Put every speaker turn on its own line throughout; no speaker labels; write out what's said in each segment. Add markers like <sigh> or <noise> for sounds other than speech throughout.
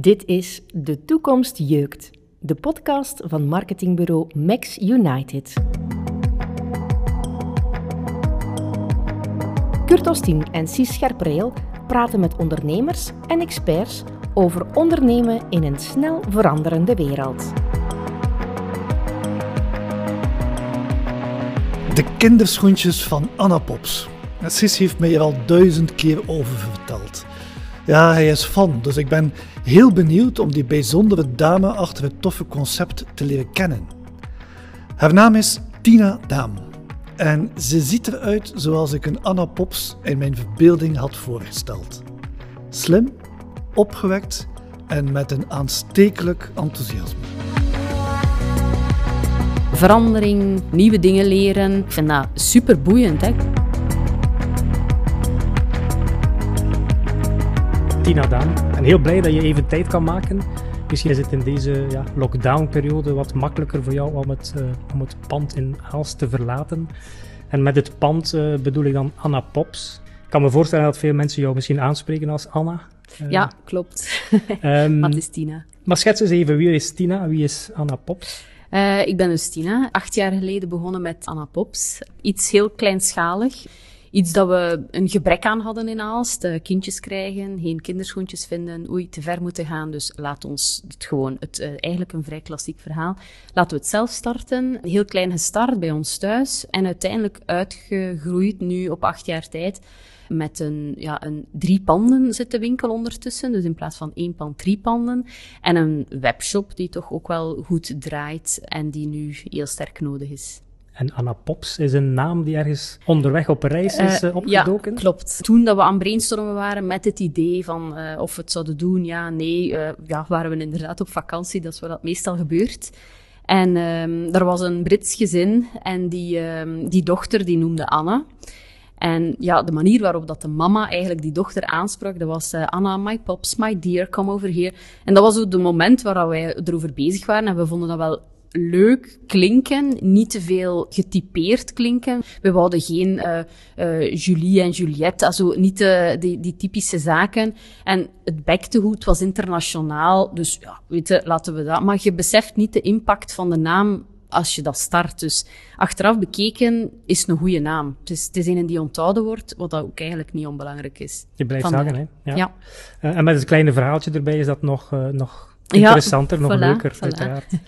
Dit is De Toekomst Jeukt, de podcast van marketingbureau Max United. Kurt Ostien en Cies Scherpreel praten met ondernemers en experts over ondernemen in een snel veranderende wereld.
De kinderschoentjes van Anna Pops. Sis heeft mij er al duizend keer over verteld. Ja, hij is fan, dus ik ben heel benieuwd om die bijzondere dame achter het toffe concept te leren kennen. Haar naam is Tina Daam. En ze ziet eruit zoals ik een Anna Pops in mijn verbeelding had voorgesteld. Slim, opgewekt en met een aanstekelijk enthousiasme.
Verandering, nieuwe dingen leren. Ik vind dat super boeiend. Hè?
Tina Daan. En heel blij dat je even tijd kan maken. Misschien is het in deze ja, lockdown-periode wat makkelijker voor jou om het, uh, om het pand in Aalst te verlaten. En met het pand uh, bedoel ik dan Anna Pops. Ik kan me voorstellen dat veel mensen jou misschien aanspreken als Anna.
Uh, ja, klopt. um, <laughs> Wat is Tina?
Maar schets eens even, wie is Tina? Wie is Anna Pops?
Ik ben dus Tina, acht jaar geleden begonnen met Anna Pops. Iets heel kleinschalig. Iets dat we een gebrek aan hadden in Aalst. Uh, kindjes krijgen, geen kinderschoentjes vinden, oei, te ver moeten gaan. Dus laat ons het gewoon, het, uh, eigenlijk een vrij klassiek verhaal. Laten we het zelf starten. Heel klein gestart bij ons thuis. En uiteindelijk uitgegroeid nu op acht jaar tijd met een, ja, een drie panden zit winkel ondertussen. Dus in plaats van één pand, drie panden. En een webshop die toch ook wel goed draait en die nu heel sterk nodig is.
En Anna Pops is een naam die ergens onderweg op reis is uh, opgedoken?
Ja, klopt. Toen dat we aan brainstormen waren met het idee van uh, of we het zouden doen, ja, nee, uh, ja, waren we inderdaad op vakantie. Dat is wat dat meestal gebeurt. En um, er was een Brits gezin en die, um, die dochter die noemde Anna. En ja, de manier waarop dat de mama eigenlijk die dochter aansprak, dat was uh, Anna, my pops, my dear, come over here. En dat was ook de moment waar wij erover bezig waren en we vonden dat wel leuk klinken, niet te veel getypeerd klinken. We wouden geen uh, uh, Julie en Juliette, also niet uh, die, die typische zaken. En het bektegoed was internationaal, dus ja, weet je, laten we dat. Maar je beseft niet de impact van de naam als je dat start. Dus achteraf bekeken is een goede naam. Het is, het is een die onthouden wordt, wat dat ook eigenlijk niet onbelangrijk is.
Je blijft zagen, hè? Ja. ja. Uh, en met het kleine verhaaltje erbij is dat nog, nog interessanter,
ja,
nog
voilà,
leuker,
voilà.
uiteraard. <laughs>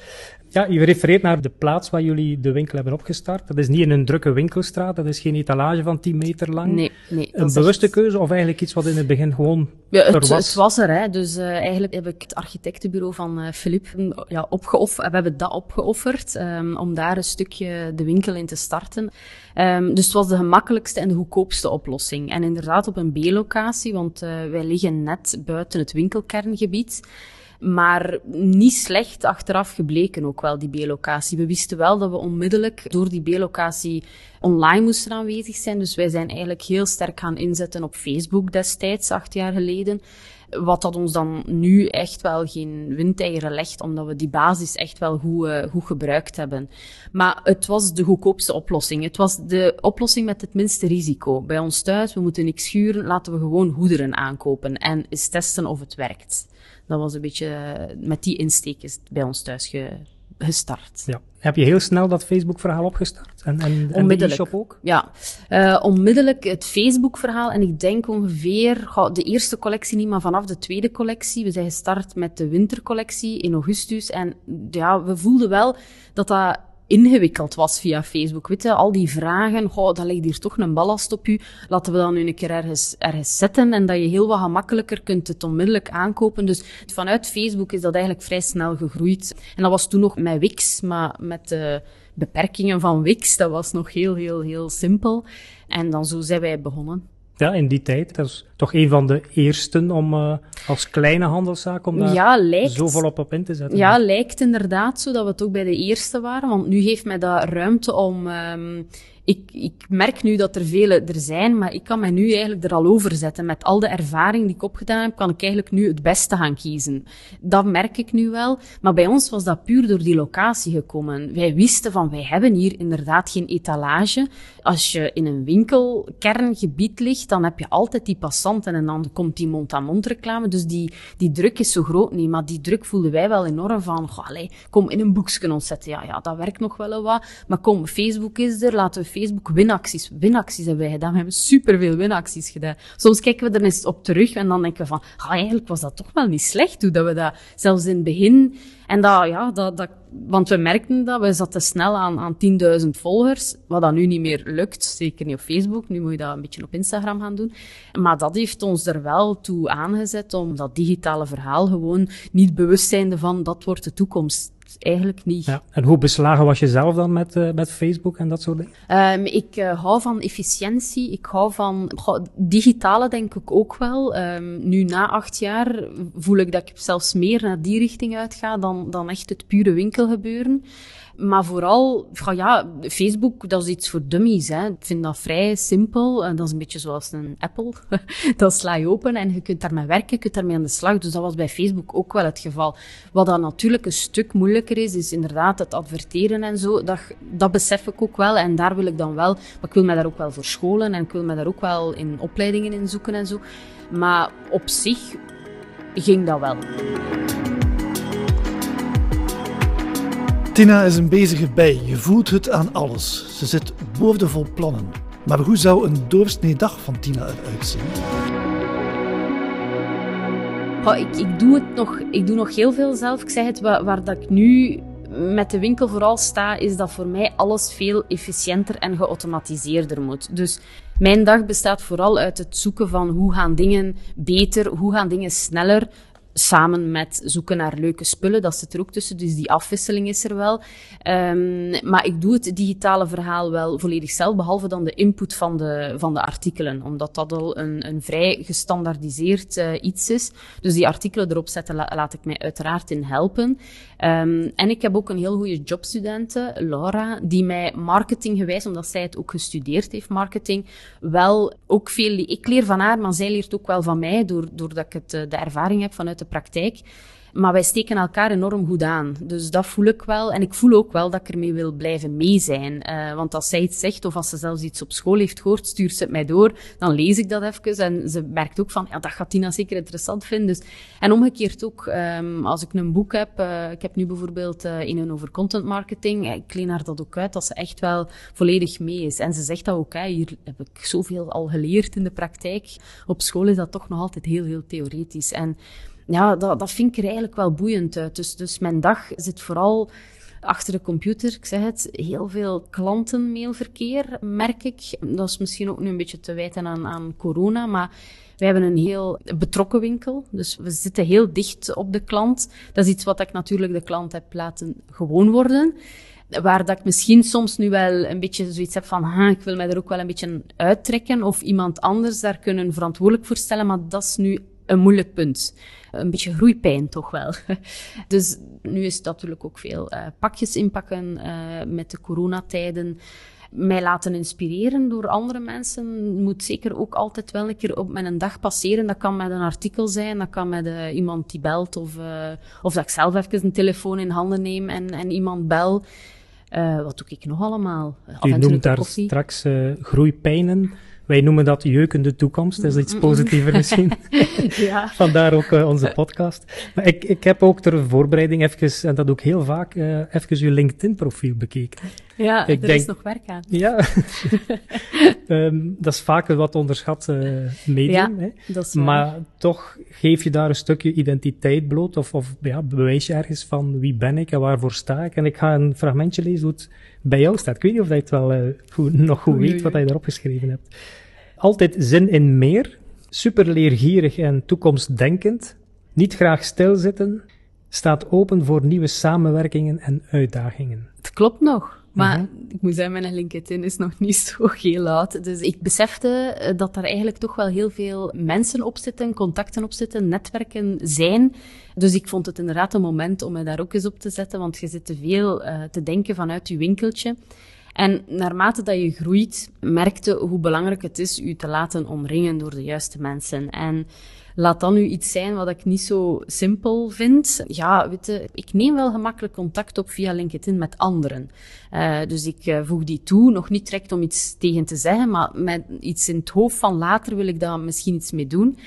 Ja, je refereert naar de plaats waar jullie de winkel hebben opgestart. Dat is niet in een drukke winkelstraat, dat is geen etalage van 10 meter lang.
Nee, nee.
Een bewuste echt... keuze of eigenlijk iets wat in het begin gewoon
ja, het,
er was?
Het was er, hè. Dus uh, eigenlijk heb ik het architectenbureau van uh, Philippe ja, opgeofferd. We hebben dat opgeofferd um, om daar een stukje de winkel in te starten. Um, dus het was de gemakkelijkste en de goedkoopste oplossing. En inderdaad op een B-locatie, want uh, wij liggen net buiten het winkelkerngebied. Maar niet slecht achteraf gebleken ook wel, die B-locatie. We wisten wel dat we onmiddellijk door die B-locatie online moesten aanwezig zijn. Dus wij zijn eigenlijk heel sterk gaan inzetten op Facebook destijds, acht jaar geleden. Wat dat ons dan nu echt wel geen windeieren legt, omdat we die basis echt wel goed, uh, goed gebruikt hebben. Maar het was de goedkoopste oplossing. Het was de oplossing met het minste risico. Bij ons thuis, we moeten niks schuren, laten we gewoon goederen aankopen en eens testen of het werkt. Dat was een beetje, met die insteek is het bij ons thuis ge, gestart.
Ja. Heb je heel snel dat Facebook-verhaal opgestart? En, en, en
onmiddellijk.
shop ook?
Ja, uh, onmiddellijk het Facebook-verhaal. En ik denk ongeveer, de eerste collectie niet, maar vanaf de tweede collectie. We zijn gestart met de wintercollectie in augustus. En ja, we voelden wel dat dat ingewikkeld was via Facebook. Weet al die vragen, goh, dan ligt hier toch een ballast op u. Laten we dan nu een keer ergens, ergens zetten en dat je heel wat gemakkelijker kunt het onmiddellijk aankopen. Dus vanuit Facebook is dat eigenlijk vrij snel gegroeid. En dat was toen nog met Wix, maar met de beperkingen van Wix, dat was nog heel, heel, heel simpel. En dan zo zijn wij begonnen.
Ja, in die tijd. Dat is toch een van de eersten om uh, als kleine handelszaak om daar
ja, lijkt,
zo volop op in te zetten.
Ja, lijkt inderdaad zo dat we het ook bij de eerste waren. Want nu geeft mij dat ruimte om um, ik, ik merk nu dat er vele er zijn, maar ik kan mij nu eigenlijk er al over zetten. Met al de ervaring die ik opgedaan heb, kan ik eigenlijk nu het beste gaan kiezen. Dat merk ik nu wel. Maar bij ons was dat puur door die locatie gekomen. Wij wisten van, wij hebben hier inderdaad geen etalage. Als je in een winkelkerngebied ligt, dan heb je altijd die passanten en dan komt die mond-aan-mond reclame. Dus die, die druk is zo groot niet. Maar die druk voelden wij wel enorm van, allez, kom in een boekje ontzetten. Ja, ja, dat werkt nog wel wat. Maar kom, Facebook is er, laten we Facebook winacties. Winacties hebben wij gedaan. We hebben superveel winacties gedaan. Soms kijken we er eens op terug en dan denken we van, ah, eigenlijk was dat toch wel niet slecht hoe dat we dat zelfs in het begin. En dat, ja, dat, dat, want we merkten dat, we zaten snel aan, aan 10.000 volgers, wat dat nu niet meer lukt, zeker niet op Facebook. Nu moet je dat een beetje op Instagram gaan doen. Maar dat heeft ons er wel toe aangezet om dat digitale verhaal gewoon niet bewust zijnde van, dat wordt de toekomst eigenlijk niet.
Ja. En hoe beslagen was je zelf dan met, uh, met Facebook en dat soort dingen?
Um, ik uh, hou van efficiëntie. Ik hou van goh, digitale, denk ik ook wel. Um, nu na acht jaar voel ik dat ik zelfs meer naar die richting uitga dan, dan echt het pure winkelgebeuren. Maar vooral, ja, Facebook, dat is iets voor dummies. Hè. Ik vind dat vrij simpel. Dat is een beetje zoals een Apple. <laughs> dat sla je open en je kunt daarmee werken, je kunt daarmee aan de slag. Dus dat was bij Facebook ook wel het geval. Wat dan natuurlijk een stuk moeilijker is, is inderdaad het adverteren en zo. Dat, dat besef ik ook wel. En daar wil ik dan wel, maar ik wil mij daar ook wel voor scholen en ik wil mij daar ook wel in opleidingen in zoeken en zo. Maar op zich ging dat wel.
Tina is een bezige bij. Je voelt het aan alles. Ze zit boordevol plannen. Maar hoe zou een doorsnee dag van Tina eruit zien?
Ik, ik, doe het nog, ik doe nog heel veel zelf. Ik zeg het, waar, waar dat ik nu met de winkel vooral sta, is dat voor mij alles veel efficiënter en geautomatiseerder moet. Dus mijn dag bestaat vooral uit het zoeken van hoe gaan dingen beter, hoe gaan dingen sneller, samen met zoeken naar leuke spullen, dat zit er ook tussen, dus die afwisseling is er wel. Um, maar ik doe het digitale verhaal wel volledig zelf, behalve dan de input van de, van de artikelen, omdat dat al een, een vrij gestandardiseerd uh, iets is. Dus die artikelen erop zetten la, laat ik mij uiteraard in helpen. Um, en ik heb ook een heel goede jobstudente, Laura, die mij marketinggewijs, omdat zij het ook gestudeerd heeft, marketing, wel ook veel... Ik leer van haar, maar zij leert ook wel van mij, doordat ik het, eh, de ervaring heb vanuit de praktijk. Maar wij steken elkaar enorm goed aan. Dus dat voel ik wel. En ik voel ook wel dat ik ermee wil blijven mee zijn. Uh, want als zij iets zegt, of als ze zelfs iets op school heeft gehoord, stuurt ze het mij door. Dan lees ik dat even. En ze merkt ook van, ja, dat gaat Tina zeker interessant vinden. Dus, en omgekeerd ook, um, als ik een boek heb. Uh, ik heb nu bijvoorbeeld uh, in een over content marketing. Ik leen haar dat ook uit, dat ze echt wel volledig mee is. En ze zegt dat ook, hier heb ik zoveel al geleerd in de praktijk. Op school is dat toch nog altijd heel, heel theoretisch. En ja, dat, dat vind ik er eigenlijk wel boeiend uit. Dus, dus mijn dag zit vooral achter de computer. Ik zeg het, heel veel klantenmailverkeer merk ik. Dat is misschien ook nu een beetje te wijten aan, aan corona, maar wij hebben een heel betrokken winkel. Dus we zitten heel dicht op de klant. Dat is iets wat ik natuurlijk de klant heb laten gewoon worden. Waar dat ik misschien soms nu wel een beetje zoiets heb van, ik wil mij er ook wel een beetje uittrekken of iemand anders daar kunnen verantwoordelijk voor stellen, maar dat is nu een moeilijk punt. Een beetje groeipijn toch wel. <laughs> Dus nu is het natuurlijk ook veel uh, pakjes inpakken uh, met de coronatijden. Mij laten inspireren door andere mensen moet zeker ook altijd wel een keer op mijn dag passeren. Dat kan met een artikel zijn, dat kan met uh, iemand die belt of, of dat ik zelf even een telefoon in handen neem en, en iemand bel. wat doe ik nog allemaal?
U noemt daar straks groeipijnen. Wij noemen dat jeukende toekomst. Dat is iets positiever misschien. <laughs> ja. Vandaar ook uh, onze podcast. Maar ik, ik heb ook ter voorbereiding even, en dat doe ik heel vaak, uh, even uw LinkedIn-profiel bekeken.
Ja, ik er denk, is nog werk aan.
Ja, um, <laughs> dat is vaak een wat onderschat uh, medium. Ja, hè? Dat is maar toch geef je daar een stukje identiteit bloot of, of ja, bewijs je ergens van wie ben ik en waarvoor sta ik. En ik ga een fragmentje lezen hoe het bij jou staat. Ik weet niet of je het wel uh, goed, nog goed weet wat je erop geschreven hebt. Altijd zin in meer, super leergierig en toekomstdenkend, niet graag stilzitten, staat open voor nieuwe samenwerkingen en uitdagingen.
Het klopt nog. Maar -hmm. ik moet zeggen, mijn LinkedIn is nog niet <laughs> zo heel oud. Dus ik besefte eh, dat er eigenlijk toch wel heel veel mensen op zitten, contacten op zitten, netwerken zijn. Dus ik vond het inderdaad een moment om me daar ook eens op te zetten, want je zit te veel uh, te denken vanuit je winkeltje. En naarmate dat je groeit, merkte hoe belangrijk het is u te laten omringen door de juiste mensen. En laat dan nu iets zijn wat ik niet zo simpel vind. Ja, weet je, ik neem wel gemakkelijk contact op via LinkedIn met anderen. Uh, dus ik uh, voeg die toe, nog niet direct om iets tegen te zeggen, maar met iets in het hoofd van later wil ik daar misschien iets mee doen.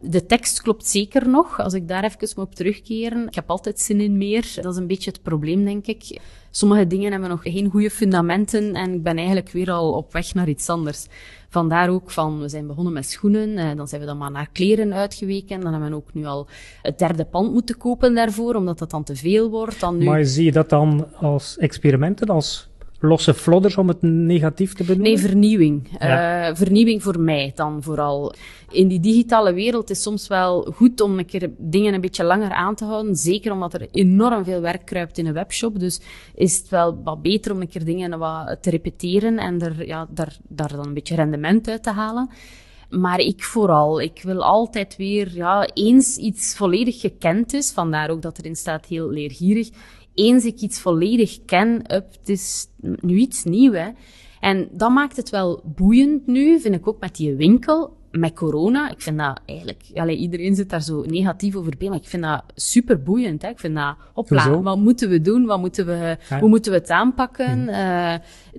De tekst klopt zeker nog, als ik daar even op terugkeren. Ik heb altijd zin in meer. Dat is een beetje het probleem, denk ik. Sommige dingen hebben nog geen goede fundamenten en ik ben eigenlijk weer al op weg naar iets anders. Vandaar ook van, we zijn begonnen met schoenen, eh, dan zijn we dan maar naar kleren uitgeweken. Dan hebben we ook nu al het derde pand moeten kopen daarvoor, omdat dat dan te veel wordt. Dan nu...
Maar zie je dat dan als experimenten, als losse flodders om het negatief te benoemen?
Nee, vernieuwing. Ja. Uh, vernieuwing voor mij dan vooral. In die digitale wereld is soms wel goed om een keer dingen een beetje langer aan te houden. Zeker omdat er enorm veel werk kruipt in een webshop. Dus is het wel wat beter om een keer dingen wat te repeteren en er, ja, daar, daar dan een beetje rendement uit te halen. Maar ik vooral, ik wil altijd weer, ja, eens iets volledig gekend is, vandaar ook dat erin staat heel leergierig, eens ik iets volledig ken, up, het is nu iets nieuws. Hè. En dat maakt het wel boeiend nu, vind ik ook met die winkel. Met corona, ik vind dat eigenlijk, allee, iedereen zit daar zo negatief over bij, maar ik vind dat super boeiend. Hè. Ik vind dat, hopla, wat moeten we doen? Wat moeten we, Hoe moeten we het aanpakken? Hmm. Uh,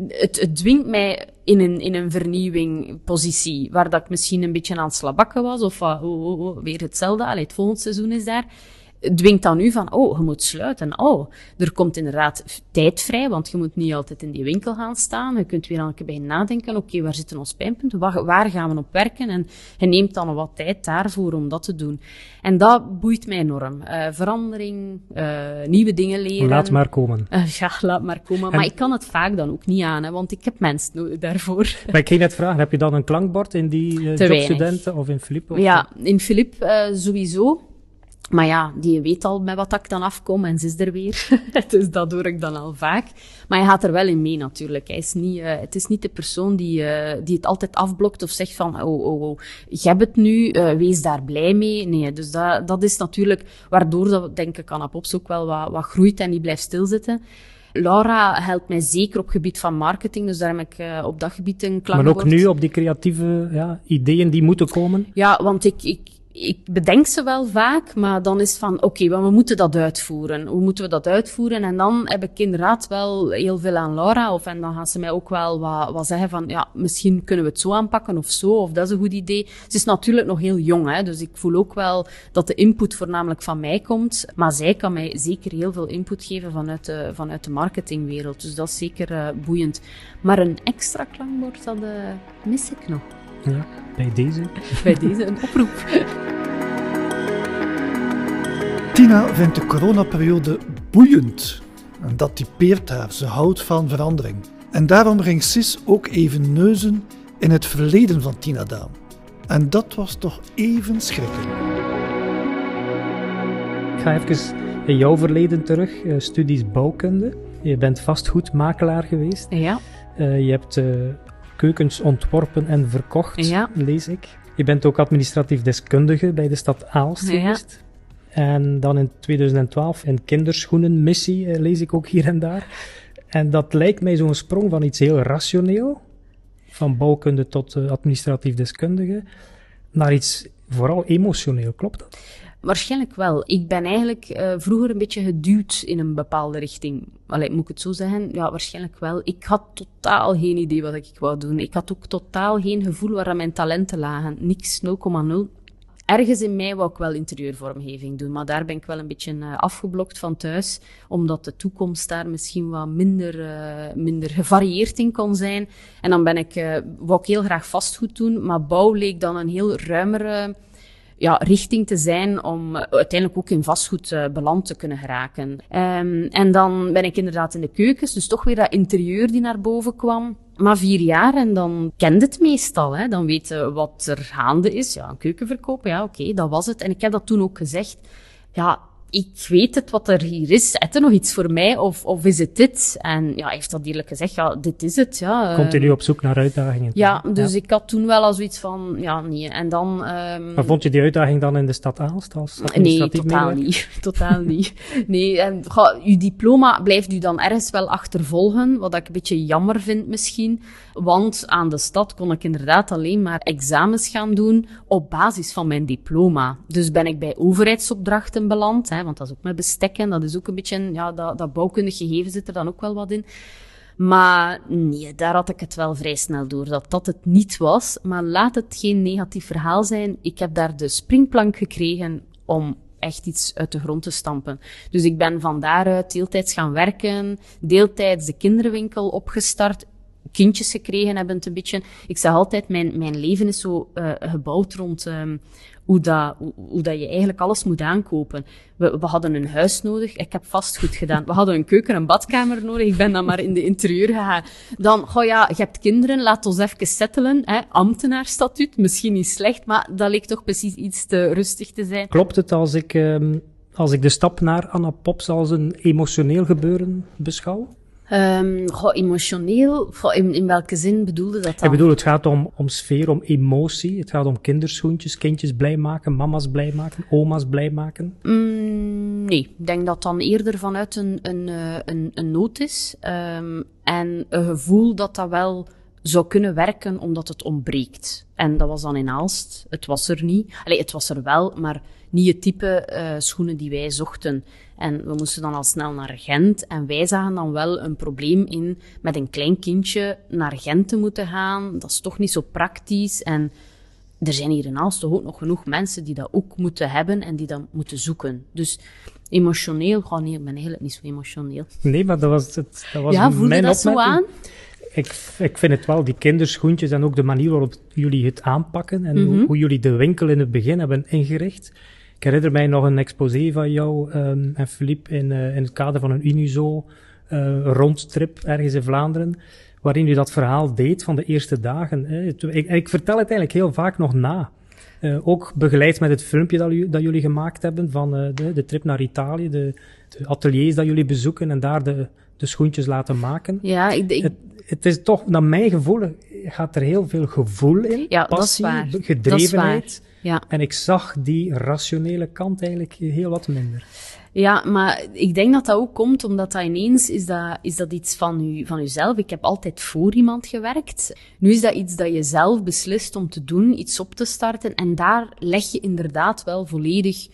het, het dwingt mij in een, in een vernieuwing positie, waar dat ik misschien een beetje aan het slabakken was, of uh, oh, oh, oh, weer hetzelfde. Allee, het volgende seizoen is daar dwingt dan nu van, oh, je moet sluiten. Oh, er komt inderdaad tijd vrij, want je moet niet altijd in die winkel gaan staan. Je kunt weer keer bij nadenken, oké, okay, waar zitten ons pijnpunten? Waar, waar, gaan we op werken? En je neemt dan wat tijd daarvoor om dat te doen. En dat boeit mij enorm. Uh, verandering, uh, nieuwe dingen leren.
Laat maar komen.
Uh, ja, laat maar komen. Maar ik kan het vaak dan ook niet aan, hè, want ik heb mensen nodig daarvoor.
Maar ik ging net vragen, heb je dan een klankbord in die jobstudenten of in Philippe?
Ja, in Philippe sowieso. Maar ja, die weet al met wat ik dan afkom en ze is er weer. <laughs> dus dat doe ik dan al vaak. Maar hij gaat er wel in mee natuurlijk. Hij is niet, uh, het is niet de persoon die, uh, die het altijd afblokt of zegt van, oh, oh, oh, je hebt het nu, uh, wees daar blij mee. Nee, dus dat, dat is natuurlijk waardoor dat, denk ik, aan Pops ook wel wat, wat groeit en die blijft stilzitten. Laura helpt mij zeker op gebied van marketing, dus daar heb ik uh, op dat gebied een klankbord.
Maar ook nu op die creatieve ja, ideeën die moeten komen?
Ja, want ik, ik, ik bedenk ze wel vaak, maar dan is van, oké, we moeten dat uitvoeren. Hoe moeten we dat uitvoeren? En dan heb ik inderdaad wel heel veel aan Laura, of en dan gaan ze mij ook wel wat, wat zeggen van, ja, misschien kunnen we het zo aanpakken of zo, of dat is een goed idee. Ze is natuurlijk nog heel jong, hè, dus ik voel ook wel dat de input voornamelijk van mij komt, maar zij kan mij zeker heel veel input geven vanuit de, vanuit de marketingwereld. Dus dat is zeker uh, boeiend. Maar een extra klankbord, dat uh, mis ik nog.
Ja, bij deze.
Bij deze een oproep.
Tina vindt de coronaperiode boeiend. En dat typeert haar. Ze houdt van verandering. En daarom ging Sis ook even neuzen in het verleden van Tina Daan. En dat was toch even schrikken.
Ik ga even in jouw verleden terug. Uh, studies bouwkunde. Je bent vastgoedmakelaar geweest.
Ja.
Uh, je hebt uh, keukens ontworpen en verkocht, ja. lees ik. Je bent ook administratief deskundige bij de stad Aalst geweest. En dan in 2012 een kinderschoenenmissie, eh, lees ik ook hier en daar. En dat lijkt mij zo'n sprong van iets heel rationeel, van bouwkunde tot uh, administratief deskundige, naar iets vooral emotioneel. Klopt dat?
Waarschijnlijk wel. Ik ben eigenlijk uh, vroeger een beetje geduwd in een bepaalde richting. Moet ik het zo zeggen? Ja, waarschijnlijk wel. Ik had totaal geen idee wat ik wou doen. Ik had ook totaal geen gevoel waar mijn talenten lagen. Niks, 0,0. Ergens in mij wou ik wel interieurvormgeving doen, maar daar ben ik wel een beetje uh, afgeblokt van thuis, omdat de toekomst daar misschien wat minder, uh, minder gevarieerd in kon zijn. En dan ben ik, wou ik heel graag vastgoed doen, maar bouw leek dan een heel ruimere ja, richting te zijn om uiteindelijk ook in vastgoed uh, beland te kunnen geraken. Um, en dan ben ik inderdaad in de keukens, dus toch weer dat interieur die naar boven kwam. Maar vier jaar en dan kende het meestal. Hè. Dan weten wat er gaande is. Ja, een keuken verkopen, ja, oké, dat was het. En ik heb dat toen ook gezegd. Ja, ik weet het wat er hier is. Is er nog iets voor mij of, of is het dit? En ja, hij heeft dat eerlijk gezegd, ja, dit is het. Ja.
Komt u nu op zoek naar uitdagingen?
Ja, dus ik had toen wel al zoiets van, ja, nee. En dan... Um...
Maar vond je die uitdaging dan in de stad Aalst als
Nee, totaal niet. <laughs> Totaal niet. Nee, en ga, uw diploma blijft u dan ergens wel achtervolgen, wat ik een beetje jammer vind misschien. Want aan de stad kon ik inderdaad alleen maar examens gaan doen op basis van mijn diploma. Dus ben ik bij overheidsopdrachten beland, hè, want dat is ook met bestekken, dat is ook een beetje, ja, dat, dat bouwkundig gegeven zit er dan ook wel wat in. Maar nee, daar had ik het wel vrij snel door, dat dat het niet was. Maar laat het geen negatief verhaal zijn. Ik heb daar de springplank gekregen om echt iets uit de grond te stampen. Dus ik ben van daaruit deeltijds gaan werken, deeltijds de kinderwinkel opgestart, kindjes gekregen hebben een beetje. Ik zeg altijd, mijn, mijn leven is zo uh, gebouwd rond um, hoe, dat, hoe, hoe, dat je eigenlijk alles moet aankopen. We, we hadden een huis nodig. Ik heb vastgoed gedaan. We hadden een keuken en badkamer nodig. Ik ben dan maar in de interieur gegaan. Dan, goh ja, je hebt kinderen, laat ons even settelen. Hè, ambtenaarstatuut, misschien niet slecht, maar dat leek toch precies iets te rustig te zijn.
Klopt het als ik, um, als ik de stap naar Anna Pops als een emotioneel gebeuren beschouw?
Um, goh, emotioneel, in, in, welke zin bedoelde dat dan?
Ik bedoel, het gaat om, om sfeer, om emotie. Het gaat om kinderschoentjes, kindjes blij maken, mama's blij maken, oma's blij maken.
Mm, nee, ik denk dat dan eerder vanuit een, een, eh, een, een nood is. Um, en een gevoel dat dat wel zou kunnen werken omdat het ontbreekt. En dat was dan in Aalst. Het was er niet. Allee, het was er wel, maar niet het type uh, schoenen die wij zochten. En we moesten dan al snel naar Gent. En wij zagen dan wel een probleem in met een klein kindje naar Gent te moeten gaan. Dat is toch niet zo praktisch. En er zijn hier in Aalst toch ook nog genoeg mensen die dat ook moeten hebben en die dat moeten zoeken. Dus emotioneel, gewoon nee, ik ben eigenlijk niet zo emotioneel.
Nee, maar dat was het. Dat was
ja, voelde
mijn
dat
opmerking.
zo aan?
Ik, ik vind het wel, die kinderschoentjes en ook de manier waarop jullie het aanpakken en
Mhm.
hoe, hoe jullie de winkel in het begin hebben ingericht. Ik herinner mij nog een exposé van jou um, en Philippe in, uh, in het kader van een Unizo uh, rondtrip ergens in Vlaanderen, waarin u dat verhaal deed van de eerste dagen. Hè. Ik, ik, vertel het eigenlijk heel vaak nog na. Uh, ook begeleid met het filmpje dat, u, dat jullie gemaakt hebben van de, de, trip naar Italië, de, de, ateliers dat jullie bezoeken en daar de, de schoentjes laten maken.
Ja, ik, ik...
Het, het, is toch, naar mijn gevoel, gaat er heel veel gevoel in,
ja,
passie,
dat is waar.
gedrevenheid.
Dat is waar. Ja.
En ik zag die rationele kant eigenlijk heel wat minder.
Ja, maar ik denk dat dat ook komt omdat dat ineens is dat, is dat iets van, u, van uzelf. Ik heb altijd voor iemand gewerkt. Nu is dat iets dat je zelf beslist om te doen, iets op te starten. En daar leg je inderdaad wel volledig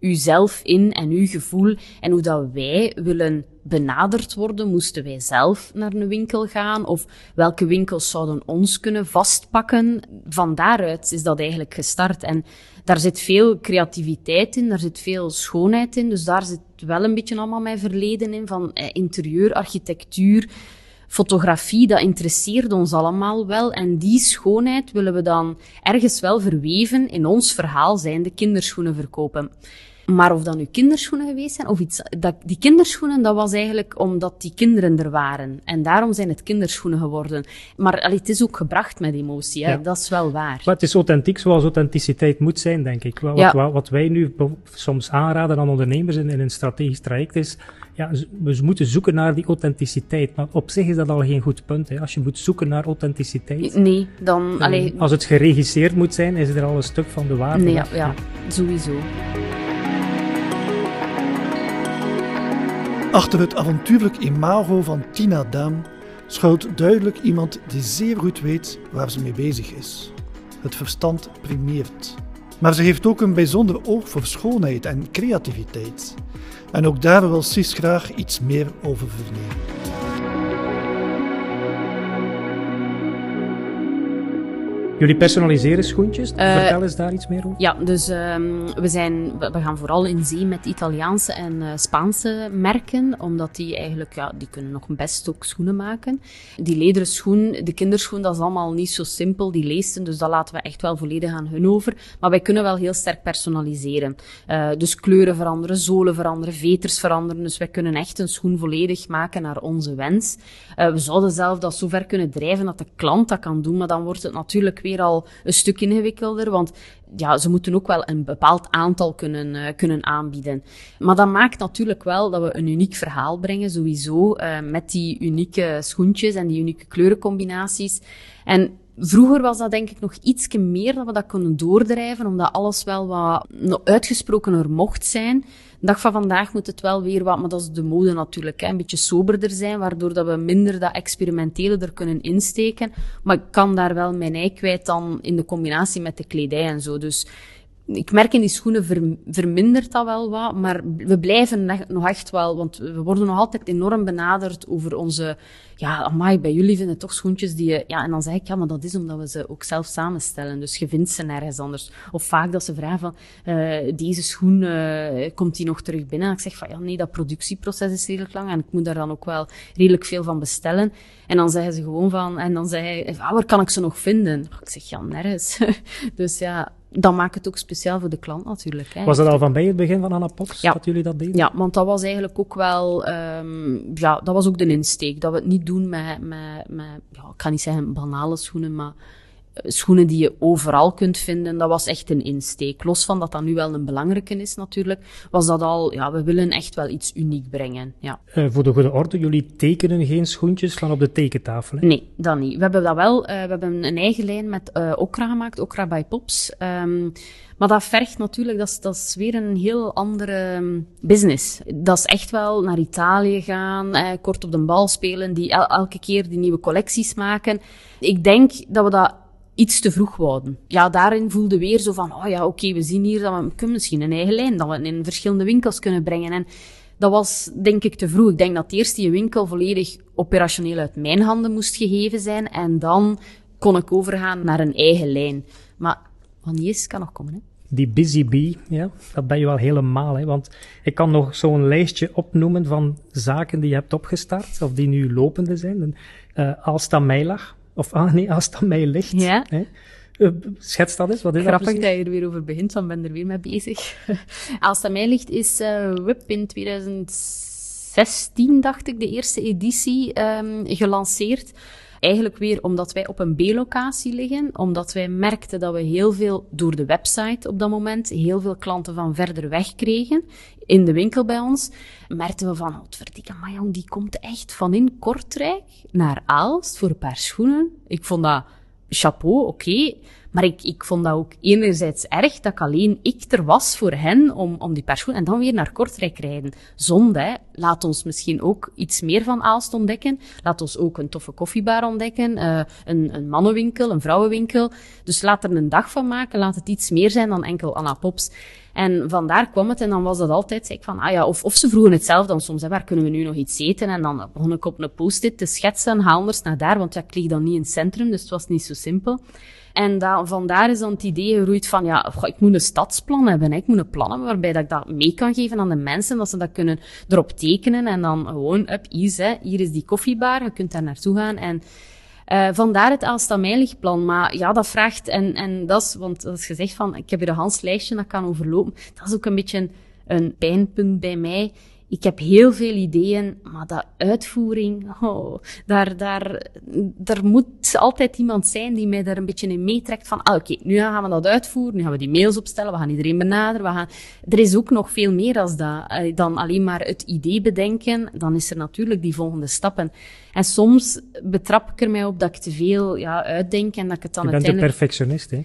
uzelf in en uw gevoel. En hoe dat wij willen benaderd worden, moesten wij zelf naar een winkel gaan? Of welke winkels zouden ons kunnen vastpakken? Van daaruit is dat eigenlijk gestart. En daar zit veel creativiteit in, daar zit veel schoonheid in. Dus daar zit wel een beetje allemaal mijn verleden in, van eh, interieur, architectuur, fotografie, dat interesseert ons allemaal wel. En die schoonheid willen we dan ergens wel verweven in ons verhaal zijn, de kinderschoenen verkopen. Maar of dat nu kinderschoenen geweest zijn of iets, dat, die kinderschoenen, dat was eigenlijk omdat die kinderen er waren. En daarom zijn het kinderschoenen geworden. Maar allee, het is ook gebracht met emotie, hè?
Ja.
dat is wel waar.
Maar het is authentiek zoals authenticiteit moet zijn, denk ik. Wat,
Ja.
wat, wat wij nu soms aanraden aan ondernemers in, in een strategisch traject is, ja, we moeten zoeken naar die authenticiteit. Maar op zich is dat al geen goed punt. Hè. Als je moet zoeken naar authenticiteit,
Nee, dan,
dan-
allee,
als het geregisseerd moet zijn, is er al een stuk van de waarde.
nee, ja, sowieso.
Achter het avontuurlijk imago van Tina Daan schuilt duidelijk iemand die zeer goed weet waar ze mee bezig is. Het verstand primeert. Maar ze heeft ook een bijzonder oog voor schoonheid en creativiteit. En ook daar wil Sis graag iets meer over vernemen.
Jullie personaliseren schoentjes.
Eh,
Vertel eens daar iets meer over.
Ja, dus um, we, zijn, we gaan vooral in zee met Italiaanse en uh, Spaanse merken, omdat die eigenlijk, ja, die kunnen nog best ook schoenen maken. Die lederen schoen, de kinderschoen, dat is allemaal niet zo simpel, die leesten, dus dat laten we echt wel volledig aan hun over. Maar wij kunnen wel heel sterk personaliseren. Uh, dus kleuren veranderen, zolen veranderen, veters veranderen, dus wij kunnen echt een schoen volledig maken naar onze wens. Uh, we zouden zelf dat zover kunnen drijven dat de klant dat kan doen, maar dan wordt het natuurlijk weer al een stuk ingewikkelder, want ja, ze moeten ook wel een bepaald aantal kunnen, uh, kunnen aanbieden. Maar dat maakt natuurlijk wel dat we een uniek verhaal brengen, sowieso, uh, met die unieke schoentjes en die unieke kleurencombinaties. En Vroeger was dat denk ik nog iets meer dat we dat konden doordrijven, omdat alles wel wat uitgesprokener mocht zijn. De dag van vandaag moet het wel weer wat, maar dat is de mode natuurlijk, hè, een beetje soberder zijn, waardoor dat we minder dat experimentele er kunnen insteken. Maar ik kan daar wel mijn ei kwijt dan in de combinatie met de kledij en zo. Dus ik merk in die schoenen ver, vermindert dat wel wat, maar we blijven nog echt wel, want we worden nog altijd enorm benaderd over onze, ja, amai, bij jullie vinden toch schoentjes die je, ja, en dan zeg ik, ja, maar dat is omdat we ze ook zelf samenstellen, dus je vindt ze nergens anders. Of vaak dat ze vragen van, uh, deze schoen, uh, komt die nog terug binnen? En ik zeg van, ja, nee, dat productieproces is redelijk lang en ik moet daar dan ook wel redelijk veel van bestellen. En dan zeggen ze gewoon van, en dan zeg hij, ah, waar kan ik ze nog vinden? Ik zeg, ja, nergens. <laughs> dus ja, dan maakt het ook speciaal voor de klant natuurlijk. Hè.
Was dat al van bij het begin van Anna Pops
ja.
dat jullie dat deden?
Ja, want dat was eigenlijk ook wel, um, ja, dat was ook de insteek. Dat we het niet doen met, met, met ja, ik ga niet zeggen banale schoenen, maar schoenen die je overal kunt vinden, dat was echt een insteek. Los van dat dat nu wel een belangrijke is natuurlijk, was dat al, ja, we willen echt wel iets uniek brengen. Ja.
Uh, voor de goede orde, jullie tekenen geen schoentjes van op de tekentafel? Hè?
Nee, dat niet. We hebben dat wel, uh, we hebben een eigen lijn met uh, Okra gemaakt, Okra by Pops. Um, maar dat vergt natuurlijk, dat is, dat is weer een heel andere um, business. Dat is echt wel naar Italië gaan, eh, kort op de bal spelen, die el elke keer die nieuwe collecties maken. Ik denk dat we dat iets te vroeg wouden. Ja, daarin voelde weer zo van, oh ja, oké, we zien hier dat we kunnen misschien een eigen lijn, dat we in verschillende winkels kunnen brengen. En dat was, denk ik, te vroeg. Ik denk dat eerst die winkel volledig operationeel uit mijn handen moest gegeven zijn en dan kon ik overgaan naar een eigen lijn. Maar wanneer is, kan nog komen, hè.
Die Busy Bee, ja, dat ben je wel helemaal. Hè? Want ik kan nog zo'n lijstje opnoemen van zaken die je hebt opgestart, of die nu lopende zijn. Uh, Alsta Meilag, of ah, nee, als het aan mij ligt.
Ja.
Hè? Uh, schets dat eens, wat is
Grappig
dat
dat, je er weer over begint, want ik ben er weer mee bezig. <laughs> als het aan mij ligt is uh, WIP in 2016, dacht ik, de eerste editie um, gelanceerd. Eigenlijk weer omdat wij op een B-locatie liggen, omdat wij merkten dat we heel veel door de website op dat moment, heel veel klanten van verder weg kregen in de winkel bij ons, merkten we van, wat verdikke, maar jong, die komt echt van in Kortrijk naar Aalst voor een paar schoenen. Ik vond dat chapeau, oké. Maar ik, ik vond dat ook enerzijds erg dat ik alleen ik er was voor hen om, om die perschoen en dan weer naar Kortrijk rijden. Zonde, hè. Laat ons misschien ook iets meer van Aalst ontdekken. Laat ons ook een toffe koffiebar ontdekken, uh, een, een mannenwinkel, een vrouwenwinkel. Dus laat er een dag van maken, laat het iets meer zijn dan enkel Anna Pops. En vandaar kwam het en dan was dat altijd, zei ik van, ah ja, of, of ze vroegen het zelf dan soms, hè, waar kunnen we nu nog iets eten? En dan begon ik op een post-it te schetsen, haal anders naar daar, want ja, ik lig dan niet in het centrum, dus het was niet zo simpel. En da, vandaar is dan het idee geroeid van, ja, ik moet een stadsplan hebben. Ik moet een plan hebben waarbij dat ik dat mee kan geven aan de mensen, dat ze dat kunnen erop tekenen en dan gewoon, up, easy, hè. hier is die koffiebar, je kunt daar naartoe gaan en uh, vandaar het Aalstameilig-plan. Maar ja, dat vraagt, en, en dat is, want dat is gezegd van, ik heb hier een Hans lijstje dat kan overlopen. Dat is ook een beetje een pijnpunt bij mij ik heb heel veel ideeën, maar dat uitvoering, oh, daar, daar, daar moet altijd iemand zijn die mij daar een beetje in meetrekt van, ah, oké, okay, nu gaan we dat uitvoeren, nu gaan we die mails opstellen, we gaan iedereen benaderen, we gaan... Er is ook nog veel meer als dat, eh, dan alleen maar het idee bedenken, dan is er natuurlijk die volgende stappen. En soms betrap ik er mij op dat ik te veel ja, uitdenk en dat ik het dan
Je bent
uiteindelijk...
een perfectionist, hè?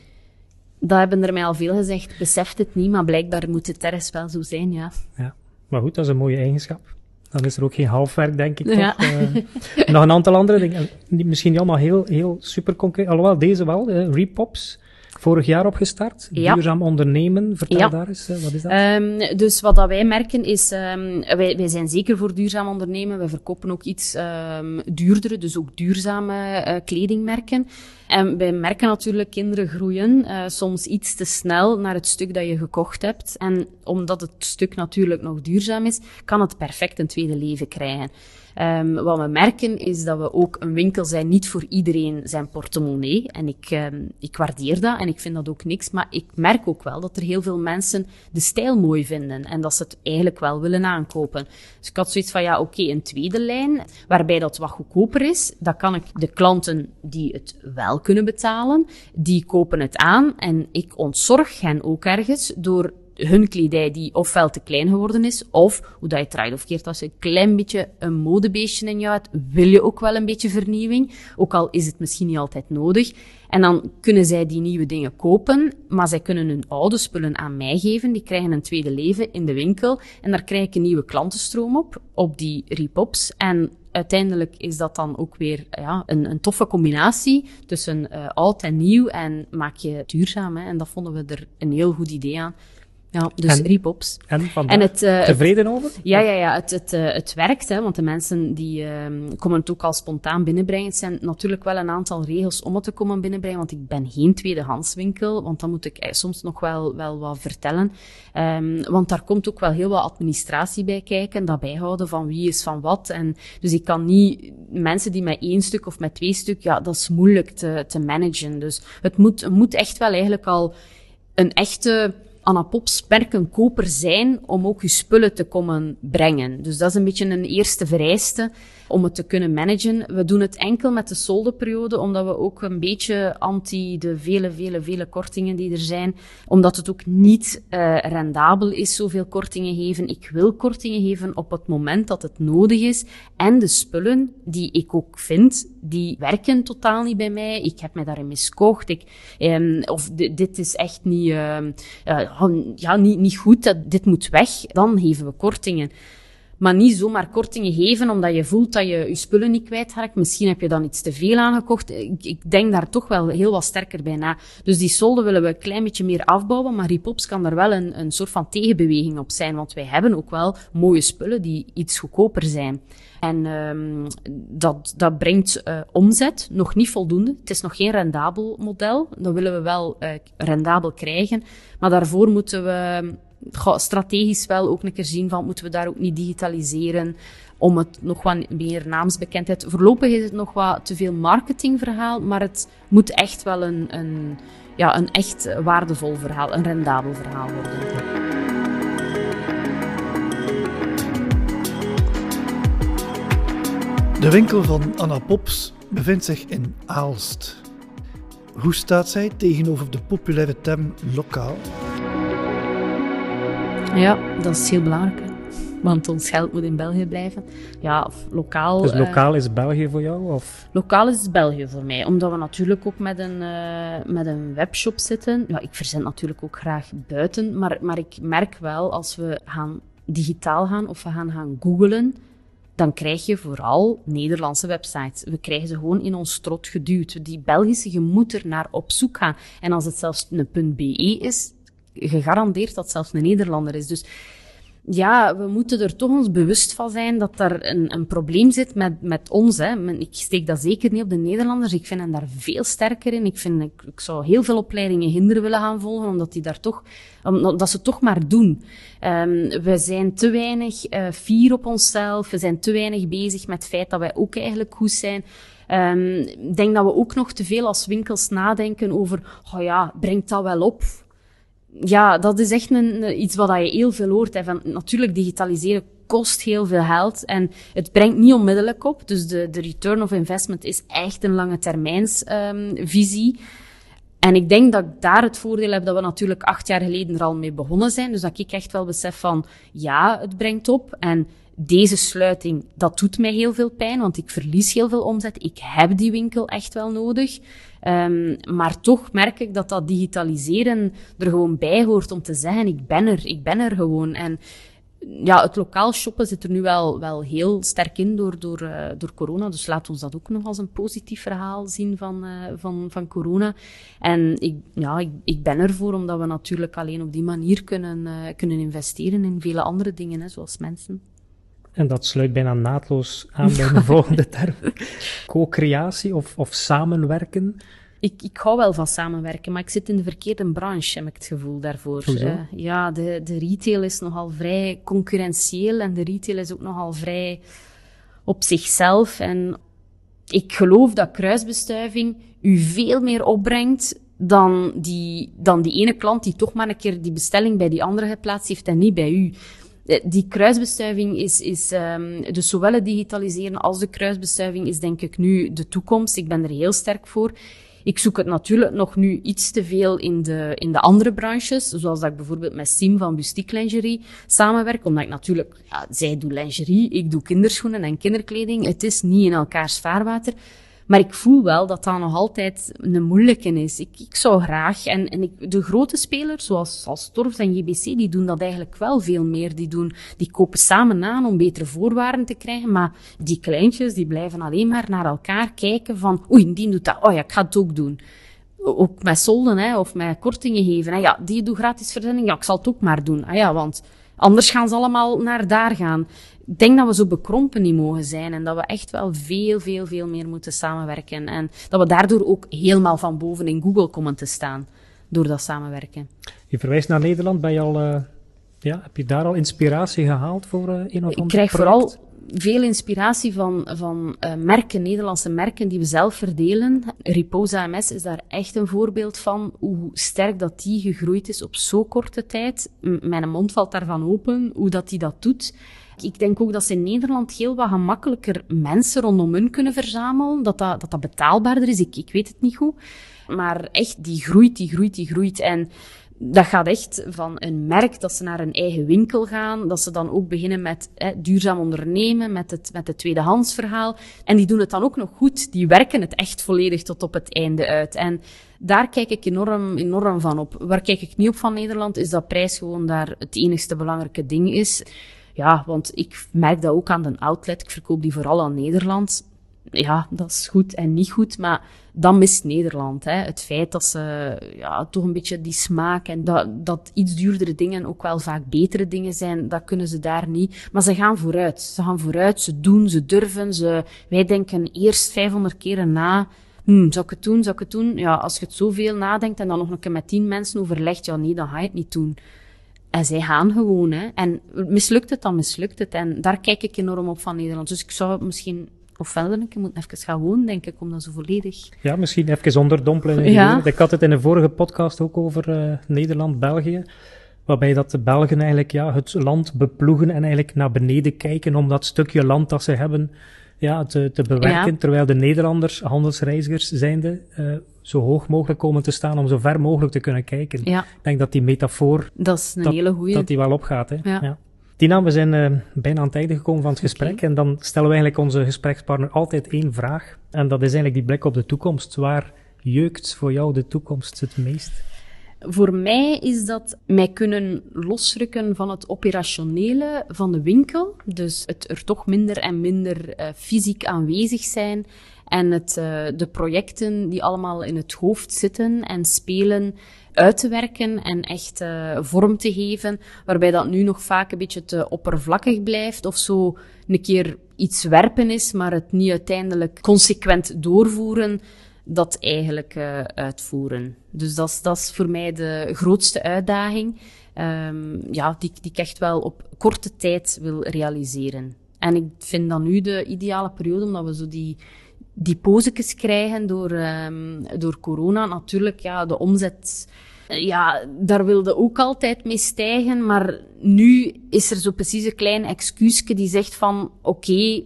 Dat hebben er mij al veel gezegd, beseft het niet, maar blijkbaar moet het ergens wel zo zijn, ja.
Ja. Maar goed, dat is een mooie eigenschap. Dan is er ook geen halfwerk, denk ik. Ja. Toch? Uh, <laughs> nog een aantal andere dingen. Misschien niet allemaal heel, heel super concreet. Alhoewel, deze wel. Uh, Repops. Vorig jaar opgestart. Ja. Duurzaam ondernemen. Vertel ja. daar eens, uh, wat is dat?
Um, dus wat dat wij merken is, um, wij, wij zijn zeker voor duurzaam ondernemen. We verkopen ook iets um, duurdere, dus ook duurzame kledingmerken. En wij merken natuurlijk kinderen groeien uh, soms iets te snel naar het stuk dat je gekocht hebt. En omdat het stuk natuurlijk nog duurzaam is, kan het perfect een tweede leven krijgen. Um, wat we merken is dat we ook een winkel zijn, niet voor iedereen zijn portemonnee. En ik, um, ik waardeer dat en ik vind dat ook niks. Maar ik merk ook wel dat er heel veel mensen de stijl mooi vinden en dat ze het eigenlijk wel willen aankopen. Dus ik had zoiets van, ja, oké, een tweede lijn, waarbij dat wat goedkoper is. Dat kan ik de klanten die het wel kunnen betalen, die kopen het aan en ik ontzorg hen ook ergens door hun kledij die ofwel te klein geworden is, of, hoe dat je draait of keert, als je een klein beetje een modebeestje in je hebt, wil je ook wel een beetje vernieuwing, ook al is het misschien niet altijd nodig. En dan kunnen zij die nieuwe dingen kopen, maar zij kunnen hun oude spullen aan mij geven. Die krijgen een tweede leven in de winkel. En daar krijg ik een nieuwe klantenstroom op, op die repops. En uiteindelijk is dat dan ook weer ja, een, een toffe combinatie tussen uh, oud en nieuw en maak je duurzaam. Hè. En dat vonden we er een heel goed idee aan. Ja, dus
en,
repops.
En, en het, uh, tevreden over?
Ja, ja, ja. Het, het, uh, het werkt, hè, want de mensen die uh, komen het ook al spontaan binnenbrengen. Het zijn natuurlijk wel een aantal regels om het te komen binnenbrengen, want ik ben geen tweedehandswinkel, want dan moet ik eh, soms nog wel, wel wat vertellen. Um, want daar komt ook wel heel wat administratie bij kijken, dat bijhouden van wie is van wat. En dus ik kan niet mensen die met één stuk of met twee stuk, ja, dat is moeilijk te, te managen. Dus het moet, het moet echt wel eigenlijk al een echte Anna Pops een koper zijn om ook je spullen te komen brengen. Dus dat is een beetje een eerste vereiste om het te kunnen managen. We doen het enkel met de soldeperiode, omdat we ook een beetje anti de vele, vele, vele kortingen die er zijn, omdat het ook niet uh, rendabel is zoveel kortingen geven. Ik wil kortingen geven op het moment dat het nodig is. En de spullen die ik ook vind, die werken totaal niet bij mij. Ik heb mij daarin miskocht. Ik, um, of dit is echt niet, uh, ja, niet, niet goed, dat, dit moet weg. Dan geven we kortingen. Maar niet zomaar kortingen geven omdat je voelt dat je je spullen niet kwijtraakt. Misschien heb je dan iets te veel aangekocht. Ik, ik denk daar toch wel heel wat sterker bij na. Dus die solden willen we een klein beetje meer afbouwen. Maar Repops kan er wel een, een soort van tegenbeweging op zijn. Want wij hebben ook wel mooie spullen die iets goedkoper zijn. En um, dat, dat brengt uh, omzet, nog niet voldoende. Het is nog geen rendabel model. Dat willen we wel uh, rendabel krijgen. Maar daarvoor moeten we strategisch wel ook een keer zien van moeten we daar ook niet digitaliseren om het nog wat meer naamsbekendheid. Voorlopig is het nog wat te veel marketingverhaal, maar het moet echt wel een, een, ja, een echt waardevol verhaal, een rendabel verhaal worden.
De winkel van Anna Pops bevindt zich in Aalst. Hoe staat zij tegenover de populaire term lokaal?
Ja, dat is heel belangrijk. Want ons geld moet in België blijven. Ja, of lokaal.
Dus lokaal is België voor jou? Of?
Lokaal is België voor mij. Omdat we natuurlijk ook met een, uh, met een webshop zitten. Ja, ik verzend natuurlijk ook graag buiten. Maar, maar ik merk wel, als we gaan digitaal gaan of we gaan gaan googlen, dan krijg je vooral Nederlandse websites. We krijgen ze gewoon in ons strot geduwd. Die Belgische, je moet er naar op zoek gaan. En als het zelfs een .be is, gegarandeerd dat zelfs een Nederlander is. Dus ja, we moeten er toch ons bewust van zijn dat er een, een probleem zit met, met ons. Hè. Ik steek dat zeker niet op de Nederlanders. Ik vind hen daar veel sterker in. Ik, vind, ik, zou heel veel opleidingen hinder willen gaan volgen, omdat die daar toch, omdat ze toch maar doen. Um, we zijn te weinig uh, fier op onszelf. We zijn te weinig bezig met het feit dat wij ook eigenlijk goed zijn. Um, ik denk dat we ook nog te veel als winkels nadenken over, oh ja, brengt dat wel op? Ja, dat is echt een, iets wat je heel veel hoort. Hè, van, natuurlijk, digitaliseren kost heel veel geld en het brengt niet onmiddellijk op. Dus de, de return of investment is echt een lange termijns um, visie. En ik denk dat ik daar het voordeel heb dat we natuurlijk acht jaar geleden er al mee begonnen zijn. Dus dat ik echt wel besef van, ja, het brengt op. En deze sluiting, dat doet mij heel veel pijn, want ik verlies heel veel omzet. Ik heb die winkel echt wel nodig. Um, maar toch merk ik dat dat digitaliseren er gewoon bij hoort om te zeggen, ik ben er, ik ben er gewoon. En ja, het lokaal shoppen zit er nu wel, wel heel sterk in door, door, uh, door corona. Dus laat ons dat ook nog als een positief verhaal zien van, uh, van, van corona. En ik, ja, ik, ik ben ervoor omdat we natuurlijk alleen op die manier kunnen, uh, kunnen investeren in vele andere dingen, hè, zoals mensen.
En dat sluit bijna naadloos aan bij de <laughs> volgende term. Co-creatie of, of samenwerken.
Ik, ik hou wel van samenwerken, maar ik zit in de verkeerde branche, heb ik het gevoel daarvoor.
Uh,
ja, de, de retail is nogal vrij concurrentieel en de retail is ook nogal vrij op zichzelf. En ik geloof dat kruisbestuiving u veel meer opbrengt dan die, dan die ene klant die toch maar een keer die bestelling bij die andere geplaatst heeft en niet bij u. Eh, die kruisbestuiving is, is um, dus zowel het digitaliseren als de kruisbestuiving is denk ik nu de toekomst. Ik ben er heel sterk voor. Ik zoek het natuurlijk nog nu iets te veel in de, in de andere branches, zoals dat ik bijvoorbeeld met Sim van Bustiek Lingerie samenwerk, omdat ik natuurlijk, ja, zij doet lingerie, ik doe kinderschoenen en kinderkleding. Het is niet in elkaars vaarwater. Maar ik voel wel dat dat nog altijd een moeilijke is. Ik, ik zou graag, en, en ik, de grote spelers, zoals als Torfs en JBC, die doen dat eigenlijk wel veel meer. Die, doen, die kopen samen aan om betere voorwaarden te krijgen, maar die kleintjes, die blijven alleen maar naar elkaar kijken van, oei, die doet dat, oh ja, ik ga het ook doen. Ook met solden, hè, of met kortingen geven. Hè. Ja, die doet gratis verzending, ja, ik zal het ook maar doen. Ah ja, want anders gaan ze allemaal naar daar gaan ik denk dat we zo bekrompen niet mogen zijn en dat we echt wel veel, veel, veel meer moeten samenwerken. En dat we daardoor ook helemaal van boven in Google komen te staan door dat samenwerken.
Je verwijst naar Nederland. Ben je al, uh, ja, heb je daar al inspiratie gehaald voor uh, een of
Ik krijg vooral veel inspiratie van, van uh, merken, Nederlandse merken die we zelf verdelen. Riposa MS is daar echt een voorbeeld van, hoe sterk dat die gegroeid is op zo korte tijd. M mijn mond valt daarvan open, hoe dat die dat doet. Ik denk ook dat ze in Nederland heel wat gemakkelijker mensen rondom hun kunnen verzamelen. Dat dat, dat, betaalbaarder is. Ik, ik weet het niet goed. Maar echt, die groeit, die groeit, die groeit. En dat gaat echt van een merk dat ze naar een eigen winkel gaan, dat ze dan ook beginnen met hè, duurzaam ondernemen, met het, met het tweedehandsverhaal. En die doen het dan ook nog goed. Die werken het echt volledig tot op het einde uit. En daar kijk ik enorm, enorm van op. Waar kijk ik niet op van Nederland, is dat prijs gewoon daar het enigste belangrijke ding is. Ja, want ik merk dat ook aan de outlet. Ik verkoop die vooral aan Nederland. Ja, dat is goed en niet goed, maar dan mist Nederland. Hè. Het feit dat ze ja, toch een beetje die smaak en dat, dat iets duurdere dingen ook wel vaak betere dingen zijn, dat kunnen ze daar niet. Maar ze gaan vooruit. Ze gaan vooruit, ze doen, ze durven. Ze, wij denken eerst 500 keren na. Hm, zou ik het doen, zou ik het doen? Ja, als je het zoveel nadenkt en dan nog een keer met tien mensen overlegt, ja nee, dan ga je het niet doen. En zij gaan gewoon. Hè. En mislukt het, dan mislukt het. En daar kijk ik enorm op van Nederland. Dus ik zou misschien of ik moet even gaan wonen, denk ik, om dat zo volledig...
Ja, misschien even onderdompelen. Ja. Ik had het in een vorige podcast ook over uh, Nederland, België. Waarbij dat de Belgen eigenlijk ja, het land beploegen en eigenlijk naar beneden kijken om dat stukje land dat ze hebben ja, te, te bewerken. Terwijl de Nederlanders, handelsreizigers zijnde, uh, zo hoog mogelijk komen te staan om zo ver mogelijk te kunnen kijken. Ja. Ik denk dat die metafoor...
Dat is een dat, hele goeie.
Dat die wel opgaat. Hè? Ja. ja. Tina, we zijn uh, bijna aan het einde gekomen van het gesprek. En dan stellen we eigenlijk onze gesprekspartner altijd één vraag. En dat is eigenlijk die blik op de toekomst. Waar jeukt voor jou de toekomst het meest?
Voor mij is dat mij kunnen losrukken van het operationele van de winkel. Dus het er toch minder en minder uh, fysiek aanwezig zijn. En het, uh, de projecten die allemaal in het hoofd zitten en spelen uit te werken en echt uh, vorm te geven. Waarbij dat nu nog vaak een beetje te oppervlakkig blijft of zo een keer iets werpen is, maar het niet uiteindelijk consequent doorvoeren dat eigenlijk uh, uitvoeren. Dus dat is, voor mij de grootste uitdaging, um, ja, die, die ik echt wel op korte tijd wil realiseren. En ik vind dan nu de ideale periode, omdat we zo die, die pozekes krijgen door, um, door corona. Natuurlijk, ja, de omzet, ja, daar wilde ook altijd mee stijgen. Maar nu is er zo precies een klein excuusje die zegt van, oké,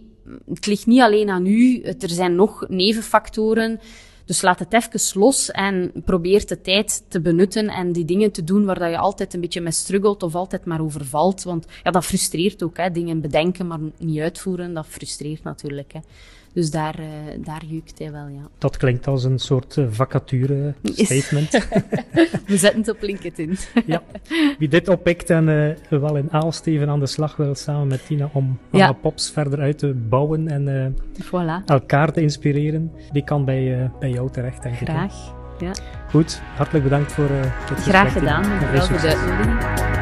het ligt niet alleen aan u, er zijn nog nevenfactoren. Dus laat het even los en probeer de tijd te benutten en die dingen te doen waar dat je altijd een beetje mee struggelt of altijd maar overvalt. Want ja, dat frustreert ook. Hè. Dingen bedenken, maar niet uitvoeren, dat frustreert natuurlijk. Hè. Dus daar, uh, daar juikt hij wel, ja.
Dat klinkt als een soort uh, vacature-statement. <laughs>
We zetten het op LinkedIn.
ja. Wie dit oppikt en uh, wel in Aalsteven aan de slag wil samen met Tina om ja. Pops verder uit te bouwen en
voilà.
elkaar te inspireren, die kan bij, bij jou terecht, denk
Graag,
ik. Ja. Goed, hartelijk bedankt voor uh,
dit Graag gedaan, dankjewel voor de uitnodiging.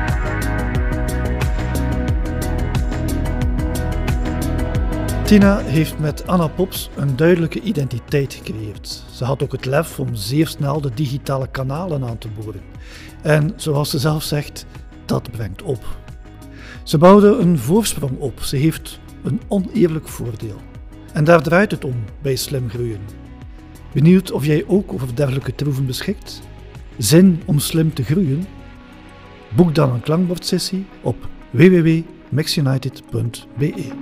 Tina heeft met Anna Pops een duidelijke identiteit gecreëerd. Ze had ook het lef om zeer snel de digitale kanalen aan te boren. En zoals ze zelf zegt, dat brengt op. Ze bouwde een voorsprong op. Ze heeft een oneerlijk voordeel. En daar draait het om bij slim groeien. Benieuwd of jij ook over dergelijke troeven beschikt? Zin om slim te groeien? Boek dan een klankbordsessie op www.maxunited.be.